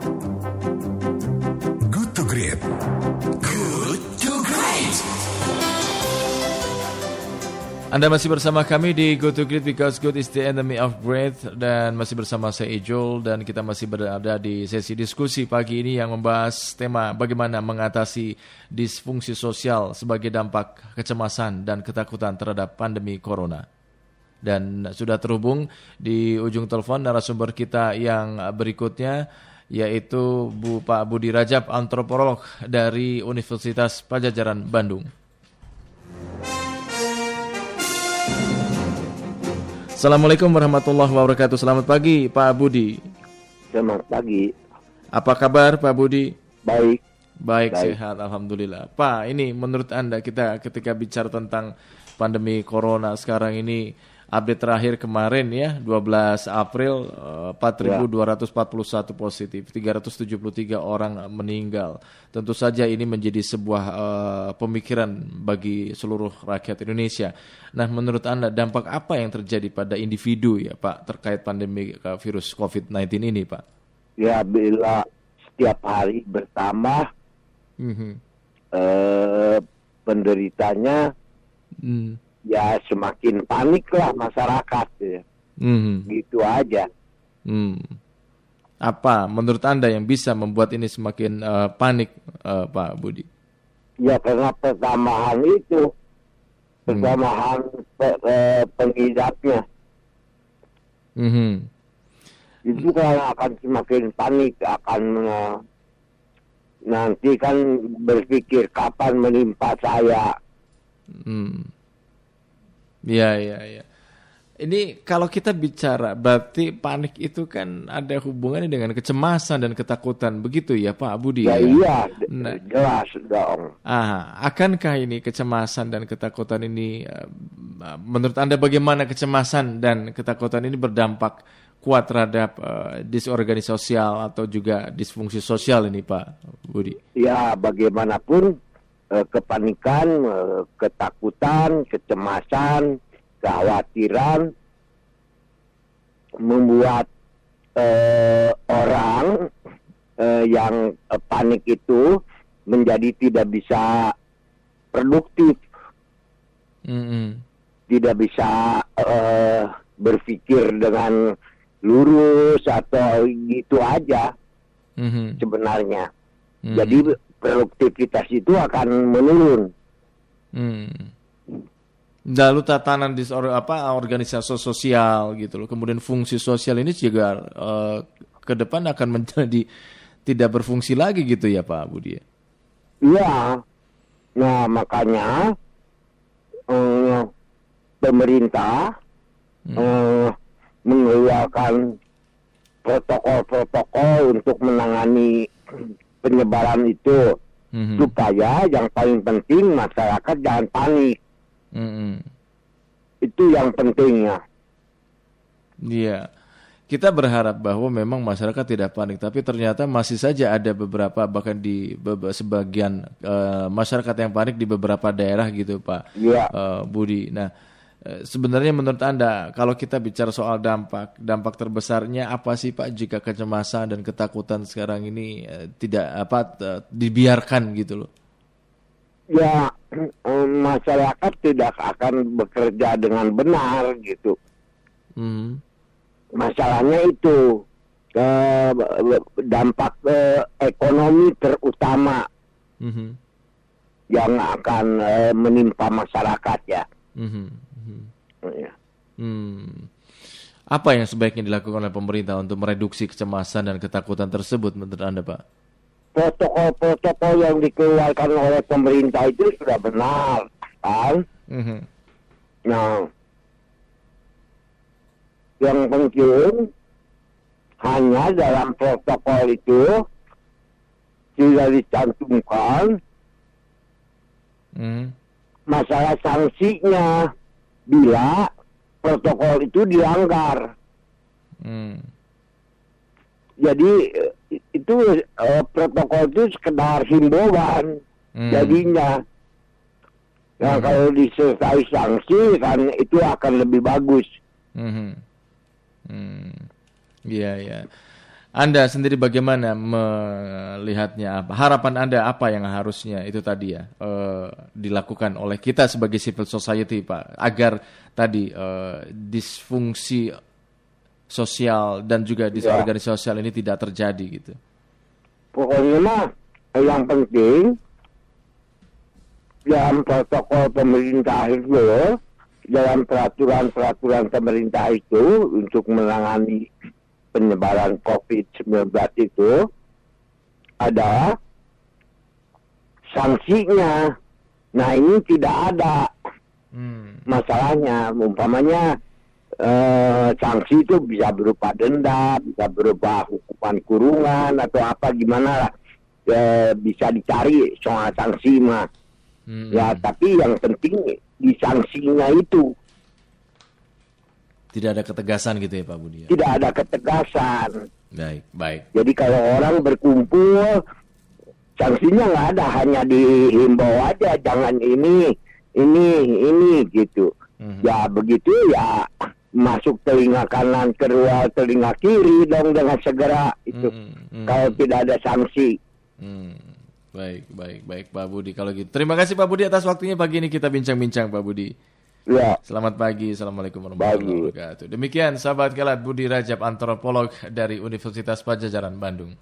Good to Great. Good to Great. Anda masih bersama kami di Go to Great because good is the enemy of great dan masih bersama saya Ijul dan kita masih berada di sesi diskusi pagi ini yang membahas tema bagaimana mengatasi disfungsi sosial sebagai dampak kecemasan dan ketakutan terhadap pandemi corona. Dan sudah terhubung di ujung telepon narasumber kita yang berikutnya yaitu Bu Pak Budi Rajab antropolog dari Universitas Pajajaran Bandung. Assalamualaikum warahmatullahi wabarakatuh. Selamat pagi Pak Budi. Selamat pagi. Apa kabar Pak Budi? Baik. Baik, Baik. sehat alhamdulillah. Pak, ini menurut Anda kita ketika bicara tentang pandemi corona sekarang ini update terakhir kemarin ya 12 April eh, 4.241 positif, 373 orang meninggal. Tentu saja ini menjadi sebuah eh, pemikiran bagi seluruh rakyat Indonesia. Nah, menurut Anda dampak apa yang terjadi pada individu ya Pak terkait pandemi eh, virus COVID-19 ini Pak? Ya bila setiap hari bertambah Mhm. eh, penderitanya Hmm. Ya semakin panik lah masyarakat ya. Mhm. Gitu aja. Hmm. Apa menurut Anda yang bisa membuat ini semakin eh, panik, eh, Pak Budi? Ya karena pertambahan itu pertambahan pe- eh, pengidapnya Mhm. itu kan akan semakin panik akan eh, nanti kan berpikir kapan menimpa saya Hmm. Ya, ya, ya. Ini kalau kita bicara berarti panik itu kan ada hubungannya dengan kecemasan dan ketakutan, begitu ya Pak Budi? ya iya Nah. jelas dong Ah, akankah ini kecemasan dan ketakutan ini eh, menurut Anda bagaimana kecemasan dan ketakutan ini berdampak kuat terhadap eh, disorganisasi sosial atau juga disfungsi sosial ini Pak Budi? ya bagaimanapun eh, kepanikan, eh, ketakutan, kecemasan, kekhawatiran membuat eh, orang eh, yang eh, panik itu menjadi tidak bisa produktif, Mm-mm. tidak bisa eh, berpikir dengan lurus atau gitu aja Mhm. sebenarnya. Mhm. Jadi produktivitas itu akan menurun. Hmm. Lalu tatanan di apa organisasi sosial gitu loh. Kemudian fungsi sosial ini juga eh, ke depan akan menjadi tidak berfungsi lagi gitu ya Pak Budi. ya? Iya. Nah makanya eh, pemerintah eh, mengeluarkan protokol-protokol untuk menangani penyebaran itu Mhm. supaya yang paling penting masyarakat jangan panik. Mhm. Itu yang pentingnya. Iya. Kita berharap bahwa memang masyarakat tidak panik, tapi ternyata masih saja ada beberapa bahkan di be- sebagian eh, masyarakat yang panik di beberapa daerah gitu, Pak Iya. eh, Budi. Nah, sebenarnya menurut Anda kalau kita bicara soal dampak, dampak terbesarnya apa sih Pak jika kecemasan dan ketakutan sekarang ini eh, tidak apa eh, dibiarkan gitu loh? Ya eh, masyarakat tidak akan bekerja dengan benar gitu. Mhm. masalahnya itu eh, dampak eh, ekonomi terutama Mhm. yang akan eh, menimpa masyarakat ya. Mhm. Mhm. Ya. Hmm. Apa yang sebaiknya dilakukan oleh pemerintah untuk mereduksi kecemasan dan ketakutan tersebut menurut Anda, Pak? Protokol-protokol yang dikeluarkan oleh pemerintah itu sudah benar, kan? Mhm. Nah, yang penting hanya dalam protokol itu tidak dicantumkan Mhm. masalah sanksinya bila protokol itu dilanggar. Hmm. Jadi eh, itu eh, protokol itu sekedar himbauan Hmm. jadinya. Nah Hmm. kalau disertai sanksi kan itu akan lebih bagus. Mhm. Hmm. Iya, iya. Anda sendiri bagaimana melihatnya? Apa harapan Anda apa yang harusnya itu tadi ya eh, dilakukan oleh kita sebagai civil society, Pak, agar tadi eh, disfungsi sosial dan juga disorganisasi Ya. sosial ini tidak terjadi gitu. Pokoknya mah yang penting dalam protokol pemerintah itu, dalam peraturan-peraturan pemerintah itu untuk menangani penyebaran COVID-19 itu ada sanksinya. Nah ini tidak ada Hmm. masalahnya. Umpamanya eh, sanksi itu bisa berupa denda, bisa berupa hukuman kurungan atau apa gimana lah. Eh, bisa dicari soal sanksi mah. Hmm. Ya tapi yang penting di sanksinya itu Tidak ada ketegasan gitu ya Pak Budi. ya? tidak ada ketegasan. Baik, baik. Jadi kalau orang berkumpul sanksinya nggak ada, hanya dihimbau aja jangan ini, ini, ini gitu. Mhm. Ya begitu ya masuk telinga kanan keluar telinga kiri dong dengan segera itu. Mhm, mhm. Kalau tidak ada sanksi. Hmm. Baik, baik, baik Pak Budi kalau gitu. Terima kasih Pak Budi atas waktunya pagi ini kita bincang-bincang Pak Budi. Ya, Selamat pagi, Assalamualaikum warahmatullahi wabarakatuh. Demikian sahabat kelat Budi Rajab, antropolog dari Universitas Pajajaran Bandung.